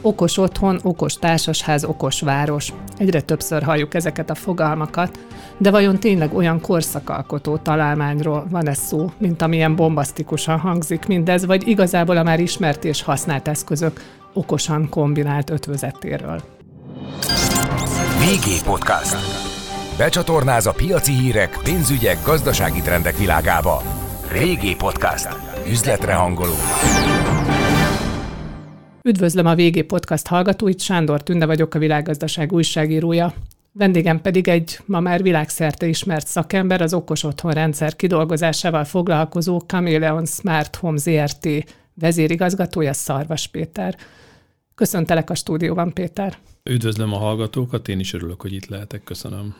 Okos otthon, okos társasház, okos város. Egyre többször halljuk ezeket a fogalmakat, de vajon tényleg olyan korszakalkotó találmányról van ez szó, mint amilyen bombasztikusan hangzik mindez, vagy igazából a már ismert és használt eszközök okosan kombinált ötvözetéről? VG Podcast. Becsatornáz a piaci hírek, pénzügyek, gazdasági trendek világába. VG Podcast. Üzletre hangoló. Üdvözlöm a VG Podcast hallgatóit, Sándor Tünde vagyok, a világgazdaság újságírója. Vendégem pedig egy ma már világszerte ismert szakember, az okos otthon rendszer kidolgozásával foglalkozó Chameleon Smart Home ZRT vezérigazgatója Szarvas Péter. Köszöntelek a stúdióban, Péter. Üdvözlöm a hallgatókat, én is örülök, hogy itt lehetek, köszönöm.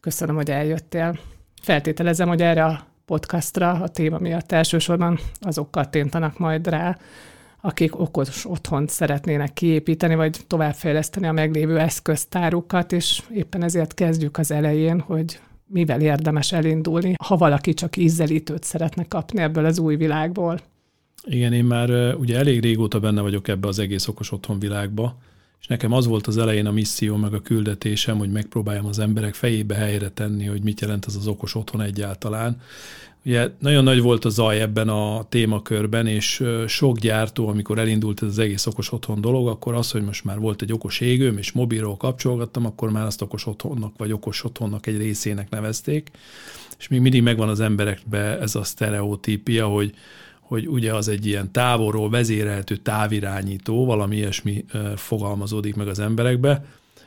Köszönöm, hogy eljöttél. Feltételezem, hogy erre a podcastra a téma miatt elsősorban azok kattintanak majd rá, akik okos otthont szeretnének kiépíteni, vagy továbbfejleszteni a meglévő eszköztárukat, és éppen ezért kezdjük az elején, hogy mivel érdemes elindulni, ha valaki csak ízelítőt szeretne kapni ebből az új világból. Igen, én már ugye elég régóta benne vagyok ebbe az egész okos otthon világba, és nekem az volt az elején a misszió, meg a küldetésem, hogy megpróbáljam az emberek fejébe helyre tenni, hogy mit jelent ez az okos otthon egyáltalán. Ugye nagyon nagy volt a zaj ebben a témakörben, és sok gyártó, amikor elindult ez az egész okos otthon dolog, akkor az, hogy most már volt egy okos égőm, és mobilról kapcsolgattam, akkor már azt okos otthonnak, vagy okos otthonnak egy részének nevezték. És még mindig megvan az emberekbe ez a sztereotípia, hogy hogy ugye az egy ilyen távolról vezérelhető távirányító, valami ilyesmi fogalmazódik meg az emberekbe,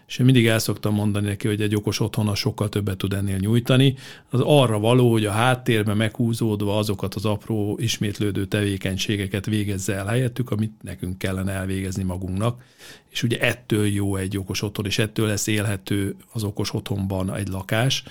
és én mindig el szoktam mondani neki, hogy egy okos otthona sokkal többet tud ennél nyújtani. Az arra való, hogy a háttérben meghúzódva azokat az apró, ismétlődő tevékenységeket végezze el helyettük, amit nekünk kellene elvégezni magunknak. És ugye ettől jó egy okos otthon, és ettől lesz élhető az okos otthonban egy lakás.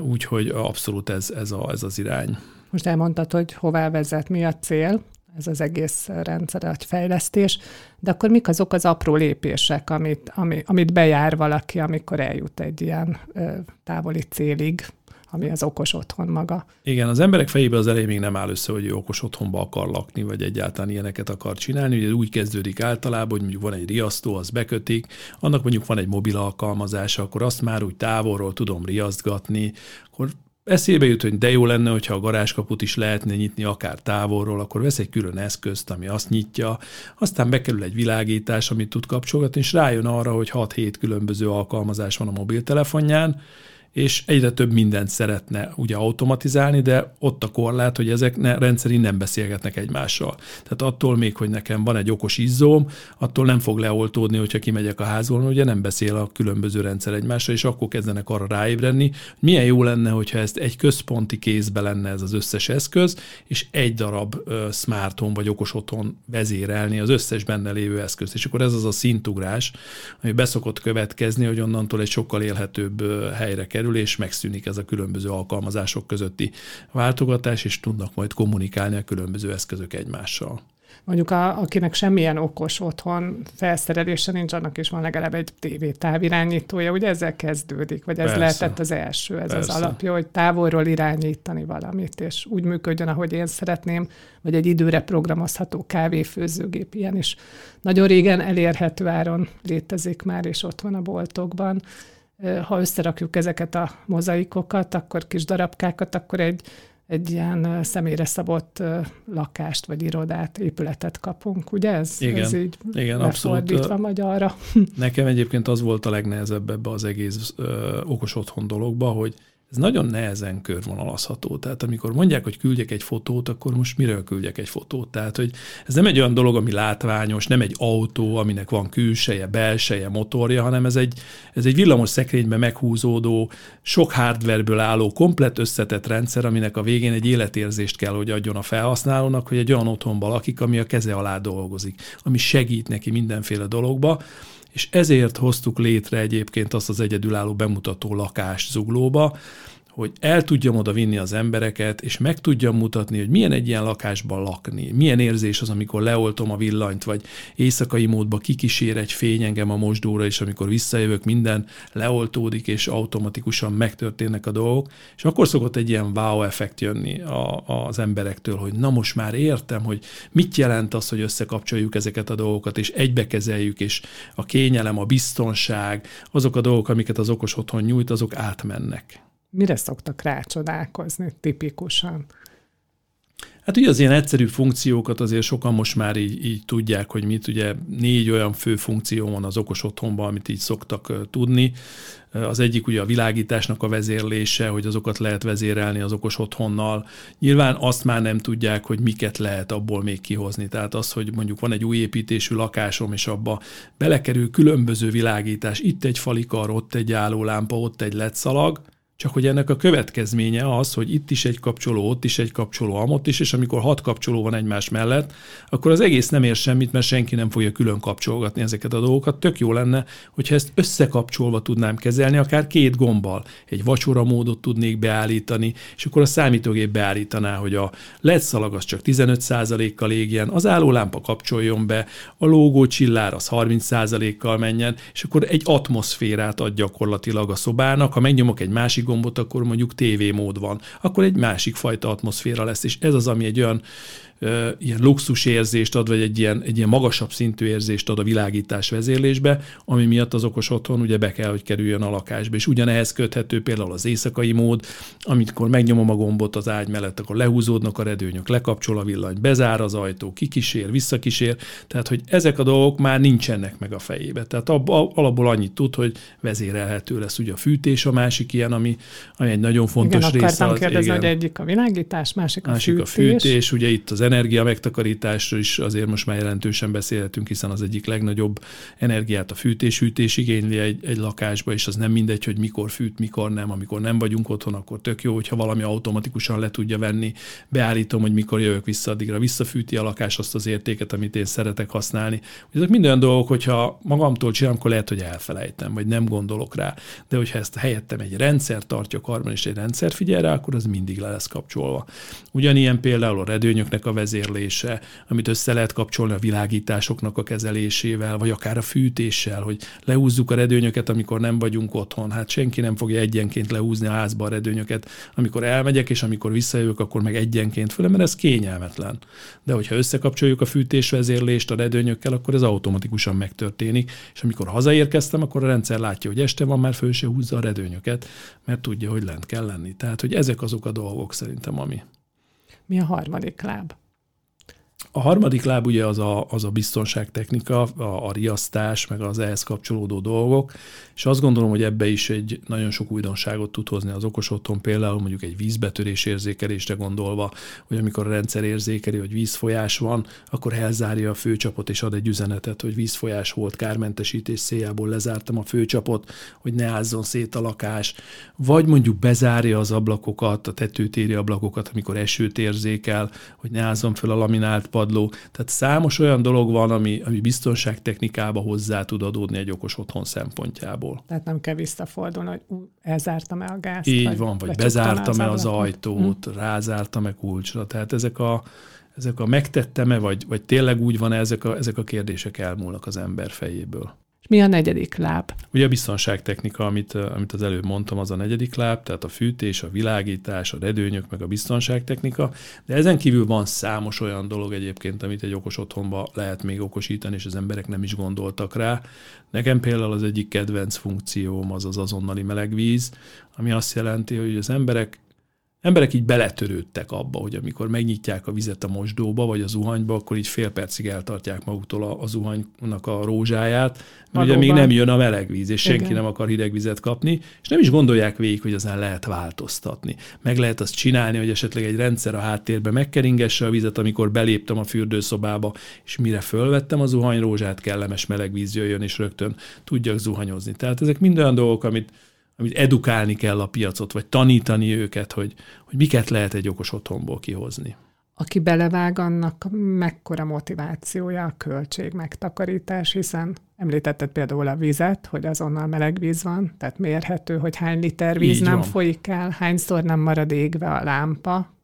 Úgyhogy abszolút ez, ez, a, ez az irány. Most elmondtad, hogy hová vezet, mi a cél, ez az egész rendszer, egy fejlesztés, de akkor mik azok az apró lépések, amit, ami, amit bejár valaki, amikor eljut egy ilyen ö, távoli célig, ami az okos otthon maga. Igen, az emberek fejébe az elején még nem áll össze, hogy okos otthonba akar lakni, vagy egyáltalán ilyeneket akar csinálni. Ugye úgy kezdődik általában, hogy mondjuk van egy riasztó, az bekötik, annak mondjuk van egy mobil alkalmazása, akkor azt már úgy távolról tudom riasztgatni, akkor eszébe jut, hogy de jó lenne, hogyha a garázskaput is lehetne nyitni akár távolról, akkor vesz egy külön eszközt, ami azt nyitja, aztán bekerül egy világítás, amit tud kapcsolgatni, és rájön arra, hogy 6-7 különböző alkalmazás van a mobiltelefonján, és egyre több mindent szeretne ugye automatizálni, de ott a korlát, hogy ezek ne, rendszerint nem beszélgetnek egymással. Tehát attól még, hogy nekem van egy okos izzóm, attól nem fog leoltódni, hogyha kimegyek a házból, ugye nem beszél a különböző rendszer egymással, és akkor kezdenek arra ráébredni, hogy milyen jó lenne, hogyha ezt egy központi kézbe lenne ez az összes eszköz, és egy darab smart home vagy okos otthon vezérelni az összes benne lévő eszközt. És akkor ez az a szintugrás, ami beszokott következni, hogy onnantól egy sokkal élhetőbb helyre kerül, kerül, és megszűnik ez a különböző alkalmazások közötti váltogatás, és tudnak majd kommunikálni a különböző eszközök egymással. Mondjuk a, akinek semmilyen okos otthon felszerelése nincs, annak is van legalább egy TV távirányítója, ugye ezzel kezdődik, vagy ez Persze. lehetett az első, ez Persze. az alapja, hogy távolról irányítani valamit, és úgy működjön, ahogy én szeretném, vagy egy időre programozható kávéfőzőgép, ilyen is nagyon régen elérhető áron létezik már, és ott van a boltokban ha összerakjuk ezeket a mozaikokat, akkor kis darabkákat, akkor egy, egy ilyen személyre szabott lakást vagy irodát, épületet kapunk, ugye? Ez, igen, ez így igen, abszolút. magyarra. Nekem egyébként az volt a legnehezebb ebbe az egész ö, okos otthon dologba, hogy ez nagyon nehezen körvonalazható. Tehát amikor mondják, hogy küldjek egy fotót, akkor most miről küldjek egy fotót? Tehát, hogy ez nem egy olyan dolog, ami látványos, nem egy autó, aminek van külseje, belseje, motorja, hanem ez egy, ez egy villamos szekrényben meghúzódó, sok hardwareből álló, komplett összetett rendszer, aminek a végén egy életérzést kell, hogy adjon a felhasználónak, hogy egy olyan otthonban lakik, ami a keze alá dolgozik, ami segít neki mindenféle dologba, és ezért hoztuk létre egyébként azt az egyedülálló bemutató lakást Zuglóba, hogy el tudjam oda vinni az embereket, és meg tudjam mutatni, hogy milyen egy ilyen lakásban lakni, milyen érzés az, amikor leoltom a villanyt, vagy éjszakai módba kikísér egy fény engem a mosdóra, és amikor visszajövök, minden leoltódik, és automatikusan megtörténnek a dolgok, és akkor szokott egy ilyen wow effekt jönni a, az emberektől, hogy na most már értem, hogy mit jelent az, hogy összekapcsoljuk ezeket a dolgokat, és egybekezeljük, és a kényelem, a biztonság, azok a dolgok, amiket az okos otthon nyújt, azok átmennek. Mire szoktak rácsodálkozni tipikusan? Hát ugye az ilyen egyszerű funkciókat azért sokan most már így, így tudják, hogy mit, ugye négy olyan fő funkció van az okos otthonban, amit így szoktak tudni. Az egyik ugye a világításnak a vezérlése, hogy azokat lehet vezérelni az okos otthonnal. Nyilván azt már nem tudják, hogy miket lehet abból még kihozni. Tehát az, hogy mondjuk van egy új építésű lakásom, és abba belekerül különböző világítás, itt egy falikar, ott egy állólámpa, ott egy LED szalag, csak hogy ennek a következménye az, hogy itt is egy kapcsoló, ott is egy kapcsoló, amott is, és amikor hat kapcsoló van egymás mellett, akkor az egész nem ér semmit, mert senki nem fogja külön kapcsolgatni ezeket a dolgokat. Tök jó lenne, hogyha ezt összekapcsolva tudnám kezelni, akár két gombbal. Egy vacsora módot tudnék beállítani, és akkor a számítógép beállítaná, hogy a LED szalag az csak 15%-kal égjen, az állólámpa kapcsoljon be, a lógó csillár az 30%-kal menjen, és akkor egy atmoszférát ad gyakorlatilag a szobának. Ha megnyomok egy másik gombot, akkor mondjuk TV mód van. Akkor egy másik fajta atmoszféra lesz, és ez az, ami egy olyan ilyen luxus érzést ad, vagy egy ilyen, egy ilyen magasabb szintű érzést ad a világítás vezérlésbe, ami miatt az okos otthon ugye be kell, hogy kerüljön a lakásba. És ugyanehhez köthető például az éjszakai mód, amikor megnyomom a gombot az ágy mellett, akkor lehúzódnak a redőnyök, lekapcsol a villany, bezár az ajtó, kikísér, visszakísér, tehát hogy ezek a dolgok már nincsenek meg a fejébe. Tehát abba, alapból annyit tud, hogy vezérelhető lesz ugye a fűtés, a másik ilyen, ami, ami egy nagyon fontos igen, része. Az, kérdezni, igen, hogy egyik a világítás, másik a másik fűtés. a fűtés, ugye itt az energia megtakarításról is azért most már jelentősen beszélhetünk, hiszen az egyik legnagyobb energiát a fűtés-hűtés igényli egy, egy lakásba, és az nem mindegy, hogy mikor fűt, mikor nem. Amikor nem vagyunk otthon, akkor tök jó, hogyha valami automatikusan le tudja venni. Beállítom, hogy mikor jövök vissza, addigra visszafűti a lakás azt az értéket, amit én szeretek használni. Ezek mind olyan dolgok, hogyha magamtól csinálom, akkor lehet, hogy elfelejtem, vagy nem gondolok rá. De hogyha ezt helyettem egy rendszer tartja karban, és egy rendszer figyel rá, akkor az mindig le lesz kapcsolva. Ugyanilyen például a redőnyöknek a vezérlése, amit össze lehet kapcsolni a világításoknak a kezelésével, vagy akár a fűtéssel, hogy lehúzzuk a redőnyöket, amikor nem vagyunk otthon. Hát senki nem fogja egyenként lehúzni a házba a redőnyöket. Amikor elmegyek, és amikor visszajövök, akkor meg egyenként föl, mert ez kényelmetlen. De hogyha összekapcsoljuk a fűtésvezérlést a redőnyökkel, akkor ez automatikusan megtörténik, és amikor hazaérkeztem, akkor a rendszer látja, hogy este van, már föl se húzza a redőnyöket, mert tudja, hogy lent kell lenni. Tehát, hogy ezek azok a dolgok szerintem, ami. Mi a harmadik láb? A harmadik láb ugye az a, az a biztonságtechnika, a, a riasztás, meg az ehhez kapcsolódó dolgok, és azt gondolom, hogy ebbe is egy nagyon sok újdonságot tud hozni az okos otthon, például mondjuk egy vízbetörés érzékelésre gondolva, hogy amikor a rendszer érzékeli, hogy vízfolyás van, akkor elzárja a főcsapot, és ad egy üzenetet, hogy vízfolyás volt, kármentesítés céljából lezártam a főcsapot, hogy ne ázzon szét a lakás, vagy mondjuk bezárja az ablakokat, a tetőtéri ablakokat, amikor esőt érzékel, hogy ne ázzon fel a laminált padló. Tehát számos olyan dolog van, ami, ami biztonságtechnikába hozzá tud adódni egy okos otthon szempontjából. Tehát nem kell visszafordulni, hogy ú, elzártam-e a gázt. Így vagy van, vagy bezártam-e az, az ajtót, hmm. rázártam-e kulcsra. Tehát ezek a, ezek a megtettem-e, vagy, vagy tényleg úgy van ezek a, ezek a kérdések elmúlnak az ember fejéből. Mi a negyedik láb? Ugye a biztonságtechnika, amit, amit az előbb mondtam, az a negyedik láb, tehát a fűtés, a világítás, a redőnyök, meg a biztonságtechnika, de ezen kívül van számos olyan dolog egyébként, amit egy okos otthonba lehet még okosítani, és az emberek nem is gondoltak rá. Nekem például az egyik kedvenc funkcióm az az azonnali melegvíz, ami azt jelenti, hogy az emberek emberek így beletörődtek abba, hogy amikor megnyitják a vizet a mosdóba, vagy a zuhanyba, akkor így fél percig eltartják maguktól a, a zuhanynak a rózsáját, mert ugye még nem jön a meleg víz, és senki Igen. nem akar hideg vizet kapni, és nem is gondolják végig, hogy azán lehet változtatni. Meg lehet azt csinálni, hogy esetleg egy rendszer a háttérbe megkeringesse a vizet, amikor beléptem a fürdőszobába, és mire fölvettem a zuhanyrózsát, kellemes meleg víz jöjjön, és rögtön tudjak zuhanyozni. Tehát ezek mind olyan dolgok, amit amit edukálni kell a piacot, vagy tanítani őket, hogy, hogy miket lehet egy okos otthonból kihozni. aki belevág, annak mekkora motivációja a költség megtakarítás, hiszen említetted például a vizet, hogy azonnal meleg víz van, tehát mérhető, hogy hány liter víz Így nem van. folyik el, hányszor nem marad égve a lámpa,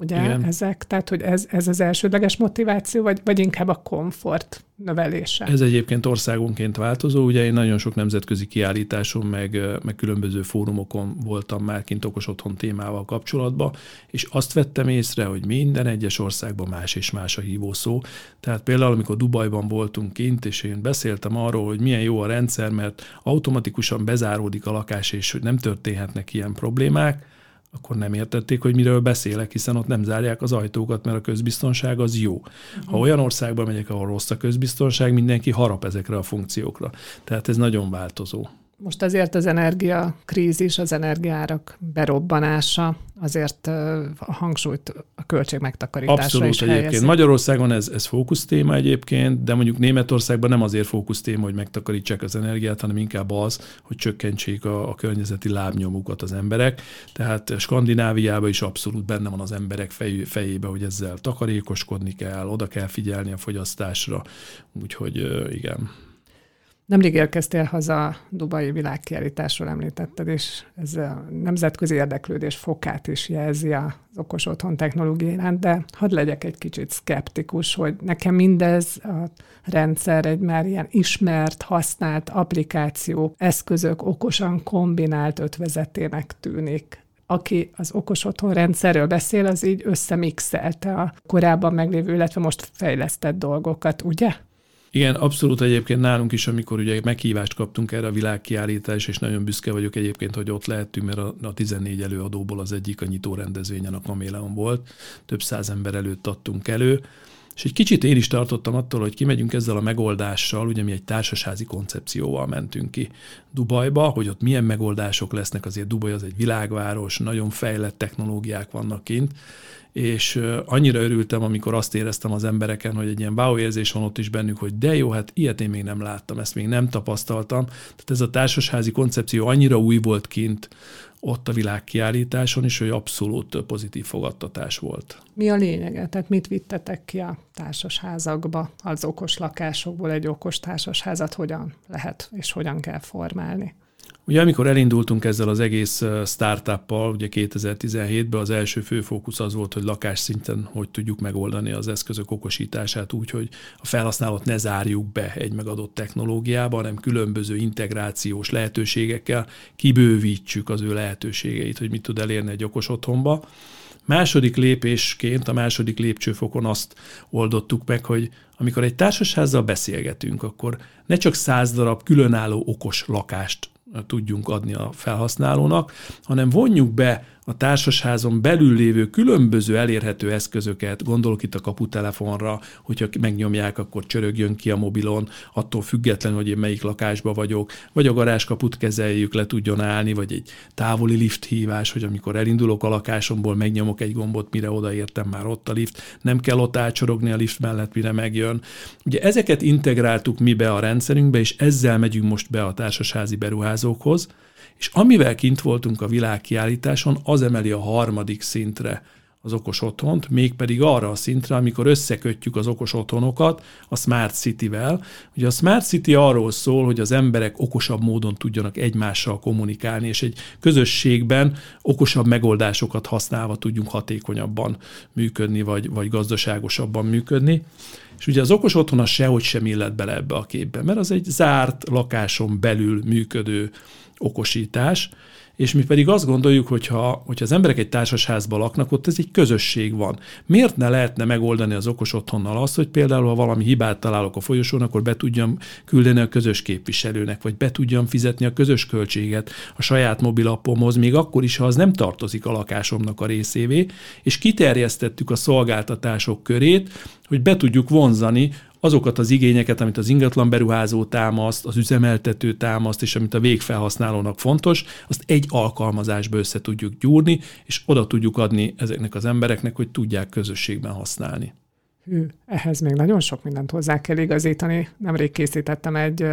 ugye Igen. ezek, tehát hogy ez, ez az elsődleges motiváció, vagy, vagy inkább a komfort növelése? Ez egyébként országonként változó, ugye én nagyon sok nemzetközi kiállításon, meg, meg különböző fórumokon voltam már kint okos otthon témával kapcsolatban, és azt vettem észre, hogy minden egyes országban más és más a hívószó. Tehát például, amikor Dubajban voltunk kint, és én beszéltem arról, hogy milyen jó a rendszer, mert automatikusan bezáródik a lakás, és hogy nem történhetnek ilyen problémák, akkor nem értették, hogy miről beszélek, hiszen ott nem zárják az ajtókat, mert a közbiztonság az jó. Ha olyan országba megyek, ahol rossz a közbiztonság, mindenki harap ezekre a funkciókra. Tehát ez nagyon változó. Most azért az energiakrízis, az energiárak berobbanása azért a hangsúlyt a költség megtakarításra Abszolút is egyébként. Helyezi. Magyarországon ez, ez fókusz téma egyébként, de mondjuk Németországban nem azért fókusz téma, hogy megtakarítsák az energiát, hanem inkább az, hogy csökkentsék a, a környezeti lábnyomukat az emberek. Tehát Skandináviában is abszolút benne van az emberek fej, fejébe, hogy ezzel takarékoskodni kell, oda kell figyelni a fogyasztásra. Úgyhogy igen. Nemrég érkeztél haza a Dubai világkiállításról említetted, és ez a nemzetközi érdeklődés fokát is jelzi az okos otthon technológia de hadd legyek egy kicsit szkeptikus, hogy nekem mindez a rendszer egy már ilyen ismert, használt applikáció, eszközök okosan kombinált ötvezetének tűnik aki az okos otthon rendszerről beszél, az így összemixelte a korábban meglévő, illetve most fejlesztett dolgokat, ugye? Igen, abszolút egyébként nálunk is, amikor ugye meghívást kaptunk erre a világkiállítás, és nagyon büszke vagyok egyébként, hogy ott lehettünk, mert a, a 14 előadóból az egyik a nyitó rendezvényen a Kaméleon volt, több száz ember előtt adtunk elő, és egy kicsit én is tartottam attól, hogy kimegyünk ezzel a megoldással, ugye mi egy társasházi koncepcióval mentünk ki Dubajba, hogy ott milyen megoldások lesznek, azért Dubaj az egy világváros, nagyon fejlett technológiák vannak kint, és annyira örültem, amikor azt éreztem az embereken, hogy egy ilyen wow érzés van ott is bennük, hogy de jó, hát ilyet én még nem láttam, ezt még nem tapasztaltam. Tehát ez a társasházi koncepció annyira új volt kint ott a világkiállításon is, hogy abszolút pozitív fogadtatás volt. Mi a lényege? Tehát mit vittetek ki a társasházakba, az okos lakásokból egy okos társasházat hogyan lehet és hogyan kell formálni? Ugye amikor elindultunk ezzel az egész startuppal, ugye 2017-ben az első fő fókusz az volt, hogy lakásszinten hogy tudjuk megoldani az eszközök okosítását úgy, hogy a felhasználót ne zárjuk be egy megadott technológiába, hanem különböző integrációs lehetőségekkel kibővítsük az ő lehetőségeit, hogy mit tud elérni egy okos otthonba. Második lépésként, a második lépcsőfokon azt oldottuk meg, hogy amikor egy társasházzal beszélgetünk, akkor ne csak száz darab különálló okos lakást tudjunk adni a felhasználónak, hanem vonjuk be a társasházon belül lévő különböző elérhető eszközöket, gondolok itt a kaputelefonra, hogyha megnyomják, akkor csörögjön ki a mobilon, attól függetlenül, hogy én melyik lakásban vagyok, vagy a garázskaput kezeljük, le tudjon állni, vagy egy távoli lift hívás, hogy amikor elindulok a lakásomból, megnyomok egy gombot, mire odaértem, már ott a lift, nem kell ott átsorogni a lift mellett, mire megjön. Ugye ezeket integráltuk mi be a rendszerünkbe, és ezzel megyünk most be a társasházi beruházókhoz, és amivel kint voltunk a világkiállításon, az emeli a harmadik szintre az okos otthont, mégpedig arra a szintre, amikor összekötjük az okos otthonokat a Smart City-vel. Ugye a Smart City arról szól, hogy az emberek okosabb módon tudjanak egymással kommunikálni, és egy közösségben okosabb megoldásokat használva tudjunk hatékonyabban működni, vagy, vagy gazdaságosabban működni. És ugye az okos otthon az sehogy sem illet bele ebbe a képbe, mert az egy zárt lakáson belül működő okosítás, és mi pedig azt gondoljuk, hogy ha, hogyha az emberek egy társasházban laknak, ott ez egy közösség van. Miért ne lehetne megoldani az okos otthonnal azt, hogy például, ha valami hibát találok a folyosón, akkor be tudjam küldeni a közös képviselőnek, vagy be tudjam fizetni a közös költséget a saját mobilappomhoz, még akkor is, ha az nem tartozik a lakásomnak a részévé, és kiterjesztettük a szolgáltatások körét, hogy be tudjuk vonzani azokat az igényeket, amit az ingatlan beruházó támaszt, az üzemeltető támaszt, és amit a végfelhasználónak fontos, azt egy alkalmazásba össze tudjuk gyúrni, és oda tudjuk adni ezeknek az embereknek, hogy tudják közösségben használni. Hű, ehhez még nagyon sok mindent hozzá kell igazítani. Nemrég készítettem egy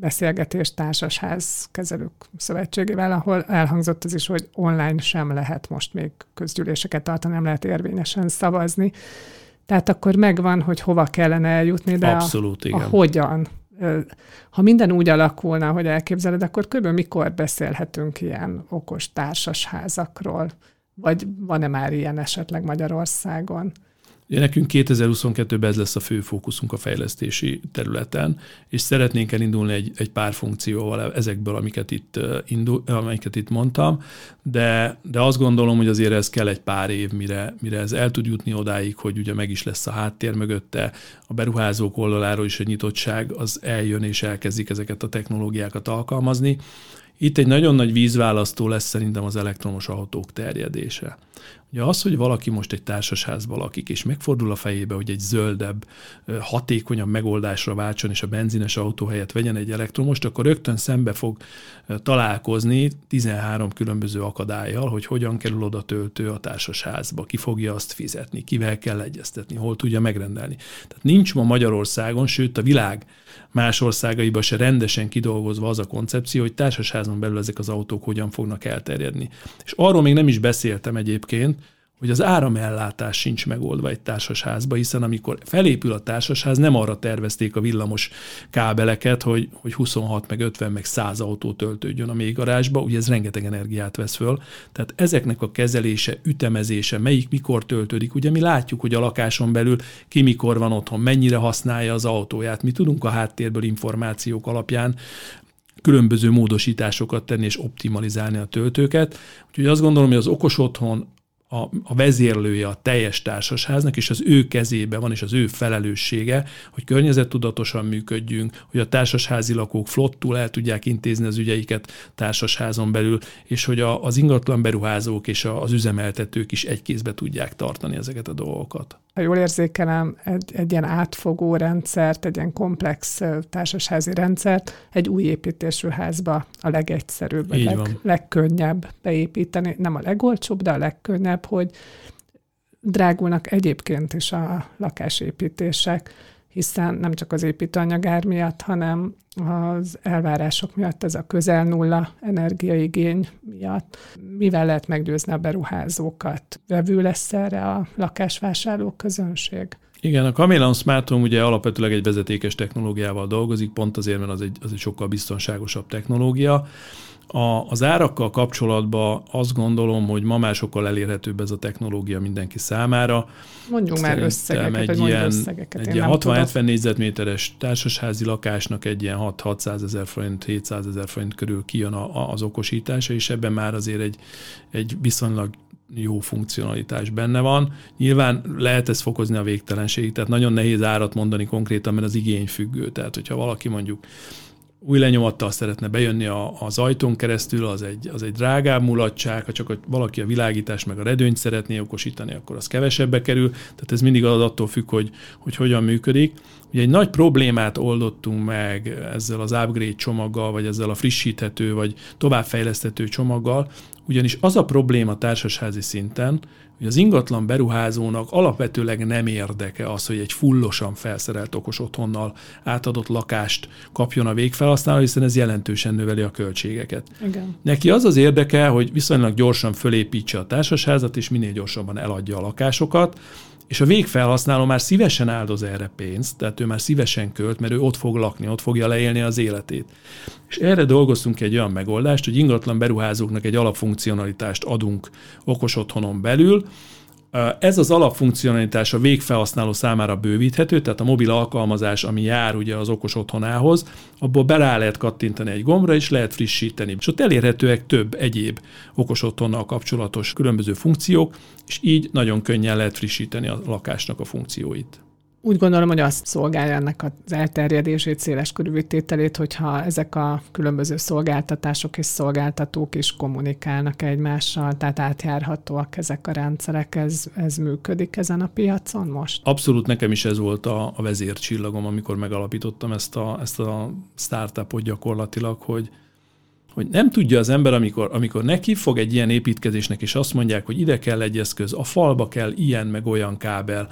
beszélgetés társasház kezelők szövetségével, ahol elhangzott az is, hogy online sem lehet most még közgyűléseket tartani, nem lehet érvényesen szavazni. Tehát akkor megvan, hogy hova kellene eljutni, de Abszolút, a, igen. a hogyan. Ha minden úgy alakulna, hogy elképzeled, akkor kb. mikor beszélhetünk ilyen okos társasházakról? Vagy van-e már ilyen esetleg Magyarországon? Nekünk 2022-ben ez lesz a fő fókuszunk a fejlesztési területen, és szeretnénk elindulni egy, egy pár funkcióval ezekből, amiket itt, indul, amiket itt mondtam, de, de azt gondolom, hogy azért ez kell egy pár év, mire, mire ez el tud jutni odáig, hogy ugye meg is lesz a háttér mögötte, a beruházók oldaláról is egy nyitottság, az eljön és elkezdik ezeket a technológiákat alkalmazni. Itt egy nagyon nagy vízválasztó lesz szerintem az elektromos autók terjedése. Ugye az, hogy valaki most egy társasházban lakik, és megfordul a fejébe, hogy egy zöldebb, hatékonyabb megoldásra váltson, és a benzines autó helyett vegyen egy elektromost, akkor rögtön szembe fog találkozni 13 különböző akadályjal, hogy hogyan kerül oda töltő a társasházba, ki fogja azt fizetni, kivel kell egyeztetni, hol tudja megrendelni. Tehát nincs ma Magyarországon, sőt a világ más országaiban se rendesen kidolgozva az a koncepció, hogy társasházon belül ezek az autók hogyan fognak elterjedni. És arról még nem is beszéltem egyébként, hogy az áramellátás sincs megoldva egy társasházba, hiszen amikor felépül a társasház, nem arra tervezték a villamos kábeleket, hogy, hogy 26, meg 50, meg 100 autó töltődjön a még garázsba, ugye ez rengeteg energiát vesz föl. Tehát ezeknek a kezelése, ütemezése, melyik mikor töltődik, ugye mi látjuk, hogy a lakáson belül ki mikor van otthon, mennyire használja az autóját, mi tudunk a háttérből információk alapján különböző módosításokat tenni és optimalizálni a töltőket. Úgyhogy azt gondolom, hogy az okos otthon a, a vezérlője a teljes társasháznak, és az ő kezébe van, és az ő felelőssége, hogy környezettudatosan működjünk, hogy a társasházi lakók flottul el tudják intézni az ügyeiket társasházon belül, és hogy a, az ingatlan beruházók és a, az üzemeltetők is egy kézbe tudják tartani ezeket a dolgokat ha jól érzékelem, egy, egy ilyen átfogó rendszert, egy ilyen komplex társasházi rendszert egy új építésű házba a legegyszerűbb, a leg, legkönnyebb beépíteni. Nem a legolcsóbb, de a legkönnyebb, hogy drágulnak egyébként is a lakásépítések hiszen nem csak az építőanyagár miatt, hanem az elvárások miatt, ez a közel nulla energiaigény miatt. Mivel lehet meggyőzni a beruházókat? Vevő lesz erre a lakásvásárló közönség? Igen, a Camelon Smart Home ugye alapvetőleg egy vezetékes technológiával dolgozik, pont azért, mert az egy, az egy sokkal biztonságosabb technológia. A, az árakkal kapcsolatban azt gondolom, hogy ma már sokkal elérhetőbb ez a technológia mindenki számára. Mondjunk már összegeket, egy ilyen, összegeket. Egy ilyen 60-70 négyzetméteres társasházi lakásnak egy ilyen 6-600 ezer forint, 700 ezer forint körül kijön a, a, az okosítása, és ebben már azért egy, egy viszonylag jó funkcionalitás benne van. Nyilván lehet ezt fokozni a végtelenségig, tehát nagyon nehéz árat mondani konkrétan, mert az igény függő. Tehát, hogyha valaki mondjuk új lenyomattal szeretne bejönni a, az ajtón keresztül, az egy, az egy drágább mulatság, ha csak valaki a világítás meg a redőnyt szeretné okosítani, akkor az kevesebbe kerül, tehát ez mindig az attól függ, hogy, hogy hogyan működik. Ugye egy nagy problémát oldottunk meg ezzel az upgrade csomaggal, vagy ezzel a frissíthető, vagy továbbfejleszthető csomaggal, ugyanis az a probléma társasházi szinten, hogy az ingatlan beruházónak alapvetőleg nem érdeke az, hogy egy fullosan felszerelt okos otthonnal átadott lakást kapjon a végfelhasználó, hiszen ez jelentősen növeli a költségeket. Igen. Neki az az érdeke, hogy viszonylag gyorsan fölépítse a társasházat, és minél gyorsabban eladja a lakásokat, és a végfelhasználó már szívesen áldoz erre pénzt, tehát ő már szívesen költ, mert ő ott fog lakni, ott fogja leélni az életét. És erre dolgoztunk egy olyan megoldást, hogy ingatlan beruházóknak egy alapfunkcionalitást adunk okos otthonon belül, ez az alapfunkcionalitás a végfelhasználó számára bővíthető, tehát a mobil alkalmazás, ami jár ugye az okos otthonához, abból bele lehet kattintani egy gombra, és lehet frissíteni. És ott elérhetőek több egyéb okos otthonnal kapcsolatos különböző funkciók, és így nagyon könnyen lehet frissíteni a lakásnak a funkcióit. Úgy gondolom, hogy azt szolgálja ennek az elterjedését, széles körülvítételét, hogyha ezek a különböző szolgáltatások és szolgáltatók is kommunikálnak egymással, tehát átjárhatóak ezek a rendszerek, ez, ez működik ezen a piacon most? Abszolút nekem is ez volt a, a vezércsillagom, amikor megalapítottam ezt a, ezt a startupot gyakorlatilag, hogy, hogy nem tudja az ember, amikor, amikor neki fog egy ilyen építkezésnek, és azt mondják, hogy ide kell egy eszköz, a falba kell ilyen meg olyan kábel,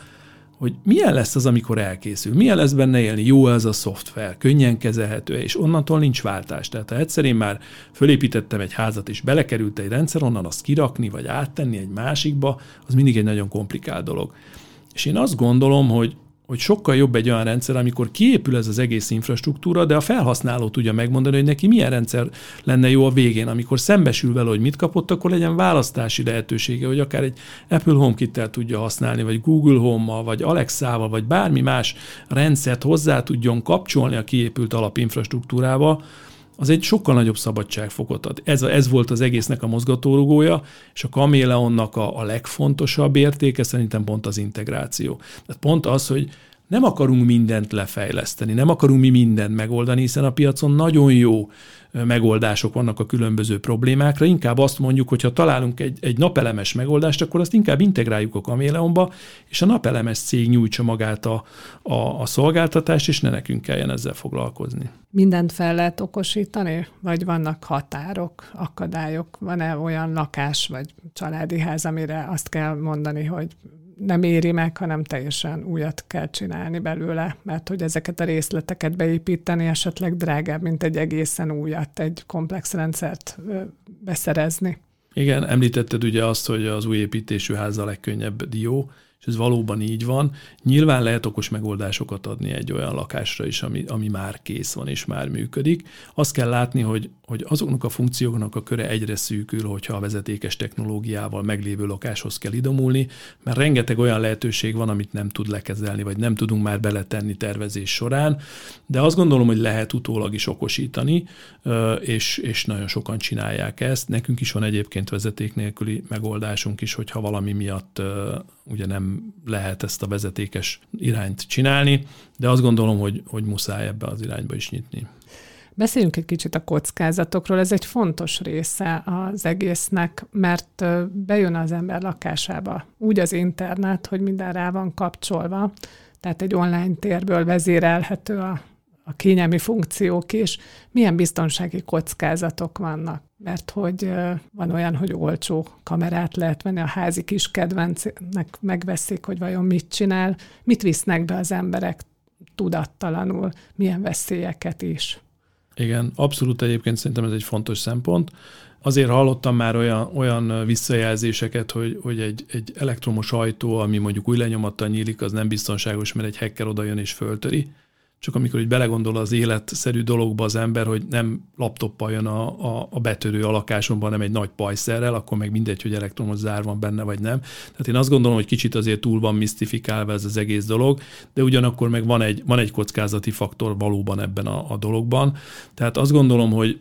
hogy milyen lesz az, amikor elkészül, milyen lesz benne élni, jó ez a szoftver, könnyen kezelhető, és onnantól nincs váltás. Tehát ha egyszer én már fölépítettem egy házat, és belekerült egy rendszer, onnan azt kirakni, vagy áttenni egy másikba, az mindig egy nagyon komplikált dolog. És én azt gondolom, hogy hogy sokkal jobb egy olyan rendszer, amikor kiépül ez az egész infrastruktúra, de a felhasználó tudja megmondani, hogy neki milyen rendszer lenne jó a végén. Amikor szembesül vele, hogy mit kapott, akkor legyen választási lehetősége, hogy akár egy Apple HomeKit-tel tudja használni, vagy Google Home-mal, vagy Alexa-val, vagy bármi más rendszert hozzá tudjon kapcsolni a kiépült alapinfrastruktúrával, az egy sokkal nagyobb szabadságfokot ad. Ez, ez volt az egésznek a mozgatórugója, és a kaméleonnak a, a legfontosabb értéke szerintem pont az integráció. Tehát pont az, hogy nem akarunk mindent lefejleszteni, nem akarunk mi mindent megoldani, hiszen a piacon nagyon jó megoldások vannak a különböző problémákra. Inkább azt mondjuk, hogy ha találunk egy, egy napelemes megoldást, akkor azt inkább integráljuk a kaméleonba, és a napelemes cég nyújtsa magát a, a, a szolgáltatást, és ne nekünk kelljen ezzel foglalkozni. Mindent fel lehet okosítani, vagy vannak határok, akadályok? Van-e olyan lakás vagy családi ház, amire azt kell mondani, hogy nem éri meg, hanem teljesen újat kell csinálni belőle, mert hogy ezeket a részleteket beépíteni esetleg drágább, mint egy egészen újat, egy komplex rendszert beszerezni. Igen, említetted ugye azt, hogy az új építésű ház a legkönnyebb dió, és ez valóban így van. Nyilván lehet okos megoldásokat adni egy olyan lakásra is, ami, ami már kész van és már működik. Azt kell látni, hogy, hogy azoknak a funkcióknak a köre egyre szűkül, hogyha a vezetékes technológiával meglévő lakáshoz kell idomulni, mert rengeteg olyan lehetőség van, amit nem tud lekezelni, vagy nem tudunk már beletenni tervezés során, de azt gondolom, hogy lehet utólag is okosítani, és, és nagyon sokan csinálják ezt. Nekünk is van egyébként vezeték nélküli megoldásunk is, hogyha valami miatt ugye nem lehet ezt a vezetékes irányt csinálni, de azt gondolom, hogy, hogy muszáj ebbe az irányba is nyitni. Beszéljünk egy kicsit a kockázatokról. Ez egy fontos része az egésznek, mert bejön az ember lakásába úgy az internet, hogy minden rá van kapcsolva, tehát egy online térből vezérelhető a, a kényelmi funkciók is. Milyen biztonsági kockázatok vannak? mert hogy van olyan, hogy olcsó kamerát lehet venni, a házi kis kedvencnek megveszik, hogy vajon mit csinál, mit visznek be az emberek tudattalanul, milyen veszélyeket is. Igen, abszolút egyébként szerintem ez egy fontos szempont. Azért hallottam már olyan, olyan visszajelzéseket, hogy, hogy egy, egy elektromos ajtó, ami mondjuk új lenyomattal nyílik, az nem biztonságos, mert egy hacker oda jön és föltöri csak amikor így belegondol az életszerű dologba az ember, hogy nem laptoppal jön a, a, a betörő a lakásomban, nem egy nagy pajszerrel, akkor meg mindegy, hogy elektromos zár van benne, vagy nem. Tehát én azt gondolom, hogy kicsit azért túl van misztifikálva ez az egész dolog, de ugyanakkor meg van egy, van egy kockázati faktor valóban ebben a, a dologban. Tehát azt gondolom, hogy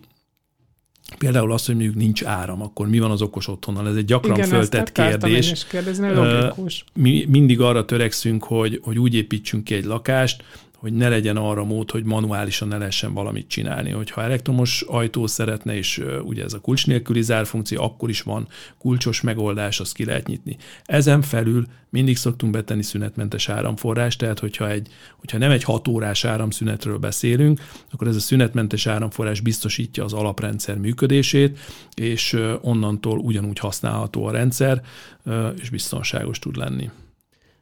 Például az, hogy mondjuk nincs áram, akkor mi van az okos otthonnal? Ez egy gyakran Igen, föltett kérdés. Is kérdezni, logikus. Mi mindig arra törekszünk, hogy, hogy úgy építsünk ki egy lakást, hogy ne legyen arra mód, hogy manuálisan ne lehessen valamit csinálni. Hogyha elektromos ajtó szeretne, és ugye ez a kulcs nélküli zárfunkció, akkor is van kulcsos megoldás, azt ki lehet nyitni. Ezen felül mindig szoktunk betenni szünetmentes áramforrást, tehát hogyha, egy, hogyha nem egy hat órás áramszünetről beszélünk, akkor ez a szünetmentes áramforrás biztosítja az alaprendszer működését, és onnantól ugyanúgy használható a rendszer, és biztonságos tud lenni.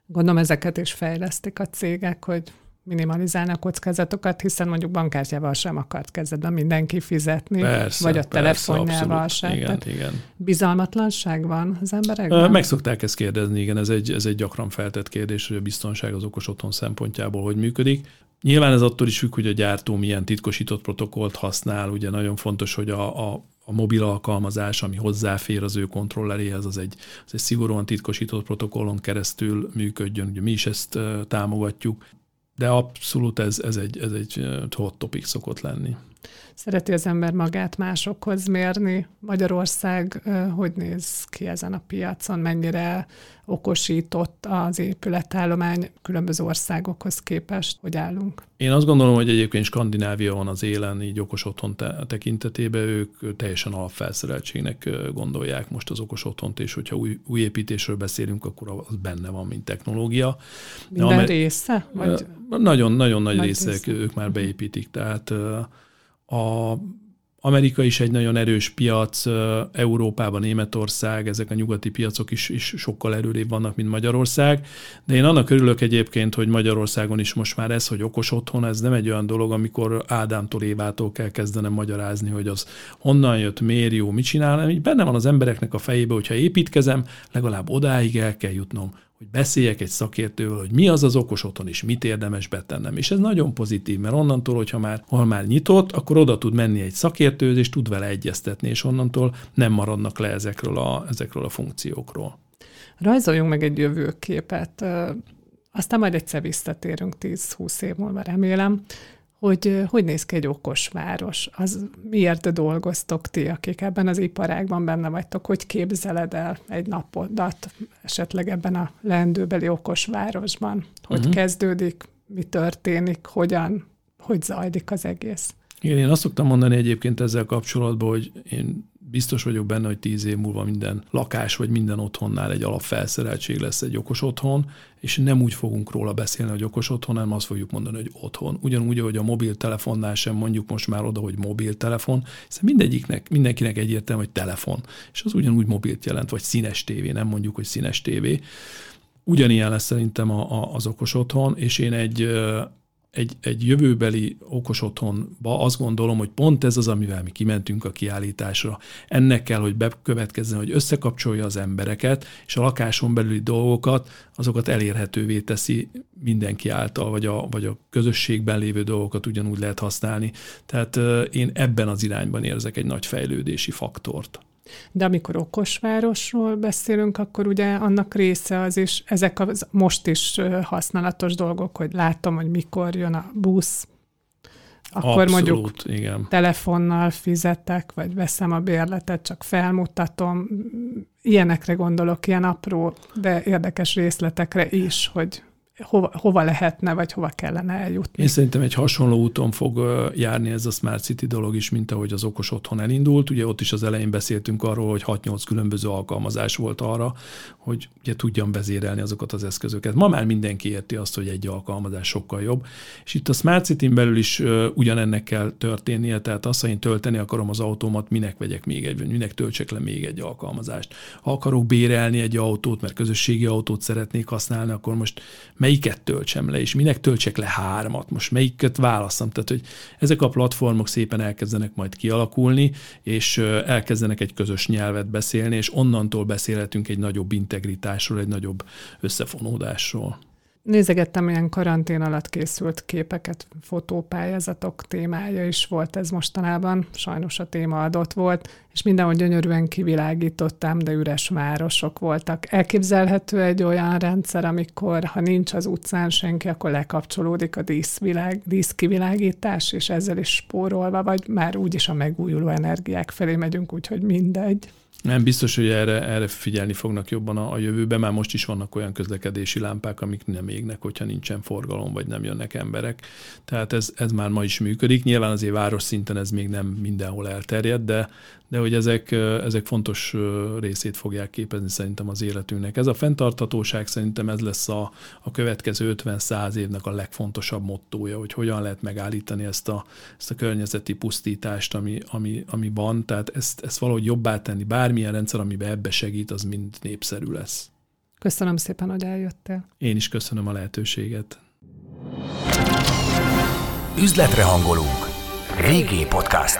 Gondolom ezeket is fejlesztik a cégek, hogy minimalizálni a kockázatokat, hiszen mondjuk bankkártyával sem akart kezdetben mindenki fizetni, persze, vagy a telefonjával sem. Igen, Tehát igen. Bizalmatlanság van az emberekben? Meg szokták ezt kérdezni, igen, ez egy, ez egy gyakran feltett kérdés, hogy a biztonság az okos otthon szempontjából hogy működik. Nyilván ez attól is függ, hogy a gyártó milyen titkosított protokollt használ. Ugye nagyon fontos, hogy a, a, a mobil alkalmazás, ami hozzáfér az ő kontrolleréhez, az egy, az egy szigorúan titkosított protokollon keresztül működjön. Ugye mi is ezt támogatjuk de abszolút ez, ez, egy, ez egy hot topic szokott lenni. Szereti az ember magát másokhoz mérni. Magyarország hogy néz ki ezen a piacon? Mennyire okosított az épületállomány különböző országokhoz képest? Hogy állunk? Én azt gondolom, hogy egyébként Skandinávia van az élen, így okos otthon te- tekintetében ők teljesen alapfelszereltségnek gondolják most az okos otthont, és hogyha új, új építésről beszélünk, akkor az benne van, mint technológia. Minden amely, része? Vagy? Nagyon, nagyon nagy, nagy része ők már beépítik, tehát a, Amerika is egy nagyon erős piac, Európában, Németország, ezek a nyugati piacok is, is sokkal erőrébb vannak, mint Magyarország, de én annak örülök egyébként, hogy Magyarországon is most már ez, hogy okos otthon, ez nem egy olyan dolog, amikor Ádámtól Évától kell kezdenem magyarázni, hogy az honnan jött, miért jó, mit csinál, benne van az embereknek a fejébe, hogyha építkezem, legalább odáig el kell jutnom, hogy beszéljek egy szakértővel, hogy mi az az okos otthon, és mit érdemes betennem. És ez nagyon pozitív, mert onnantól, hogyha már, ha már nyitott, akkor oda tud menni egy szakértő, és tud vele egyeztetni, és onnantól nem maradnak le ezekről a, ezekről a funkciókról. Rajzoljunk meg egy jövőképet. Aztán majd egyszer visszatérünk 10-20 év múlva, remélem hogy hogy néz ki egy okos város. Az miért dolgoztok ti, akik ebben az iparágban benne vagytok, hogy képzeled el egy napodat esetleg ebben a leendőbeli okos városban? Hogy uh-huh. kezdődik, mi történik, hogyan, hogy zajlik az egész? Igen, én azt szoktam mondani egyébként ezzel kapcsolatban, hogy én biztos vagyok benne, hogy tíz év múlva minden lakás vagy minden otthonnál egy alapfelszereltség lesz egy okos otthon, és nem úgy fogunk róla beszélni, hogy okos otthon, hanem azt fogjuk mondani, hogy otthon. Ugyanúgy, hogy a mobiltelefonnál sem mondjuk most már oda, hogy mobiltelefon, hiszen mindegyiknek, mindenkinek egyértelmű, hogy telefon, és az ugyanúgy mobilt jelent, vagy színes tévé, nem mondjuk, hogy színes tévé. Ugyanilyen lesz szerintem a, a, az okos otthon, és én egy egy, egy jövőbeli okos otthonba azt gondolom, hogy pont ez az, amivel mi kimentünk a kiállításra. Ennek kell, hogy bekövetkezzen, hogy összekapcsolja az embereket, és a lakáson belüli dolgokat, azokat elérhetővé teszi mindenki által, vagy a, vagy a közösségben lévő dolgokat ugyanúgy lehet használni. Tehát én ebben az irányban érzek egy nagy fejlődési faktort. De amikor okos városról beszélünk, akkor ugye annak része az is, ezek az most is használatos dolgok, hogy látom, hogy mikor jön a busz, akkor Abszolút, mondjuk igen. telefonnal fizetek, vagy veszem a bérletet, csak felmutatom. Ilyenekre gondolok, ilyen apró, de érdekes részletekre is, hogy hova, hova lehetne, vagy hova kellene eljutni. Én szerintem egy hasonló úton fog járni ez a Smart City dolog is, mint ahogy az okos otthon elindult. Ugye ott is az elején beszéltünk arról, hogy 6-8 különböző alkalmazás volt arra, hogy ugye tudjam vezérelni azokat az eszközöket. Ma már mindenki érti azt, hogy egy alkalmazás sokkal jobb. És itt a Smart city belül is ugyanennek kell történnie, tehát azt, ha én tölteni akarom az autómat, minek vegyek még egy, minek töltsek le még egy alkalmazást. Ha akarok bérelni egy autót, mert közösségi autót szeretnék használni, akkor most melyiket töltsem le, és minek töltsek le hármat, most melyiket válaszom. Tehát, hogy ezek a platformok szépen elkezdenek majd kialakulni, és elkezdenek egy közös nyelvet beszélni, és onnantól beszélhetünk egy nagyobb integritásról, egy nagyobb összefonódásról. Nézegettem ilyen karantén alatt készült képeket, fotópályázatok témája is volt ez mostanában, sajnos a téma adott volt, és mindenhol gyönyörűen kivilágítottam, de üres városok voltak. Elképzelhető egy olyan rendszer, amikor ha nincs az utcán senki, akkor lekapcsolódik a díszvilág, díszkivilágítás, és ezzel is spórolva, vagy már úgyis a megújuló energiák felé megyünk, úgyhogy mindegy. Nem biztos, hogy erre, erre figyelni fognak jobban a, a jövőben, már most is vannak olyan közlekedési lámpák, amik nem égnek, hogyha nincsen forgalom, vagy nem jönnek emberek. Tehát ez, ez már ma is működik. Nyilván azért város szinten ez még nem mindenhol elterjed, de, de hogy ezek, ezek fontos részét fogják képezni szerintem az életünknek. Ez a fenntarthatóság szerintem ez lesz a, a következő 50-100 évnek a legfontosabb mottója, hogy hogyan lehet megállítani ezt a, ezt a környezeti pusztítást, ami, ami, ami van, tehát ezt, ezt valahogy jobbá tenni. Bármilyen rendszer, amiben ebbe segít, az mind népszerű lesz. Köszönöm szépen, hogy eljöttél. Én is köszönöm a lehetőséget. Üzletre hangolunk. Régi podcast.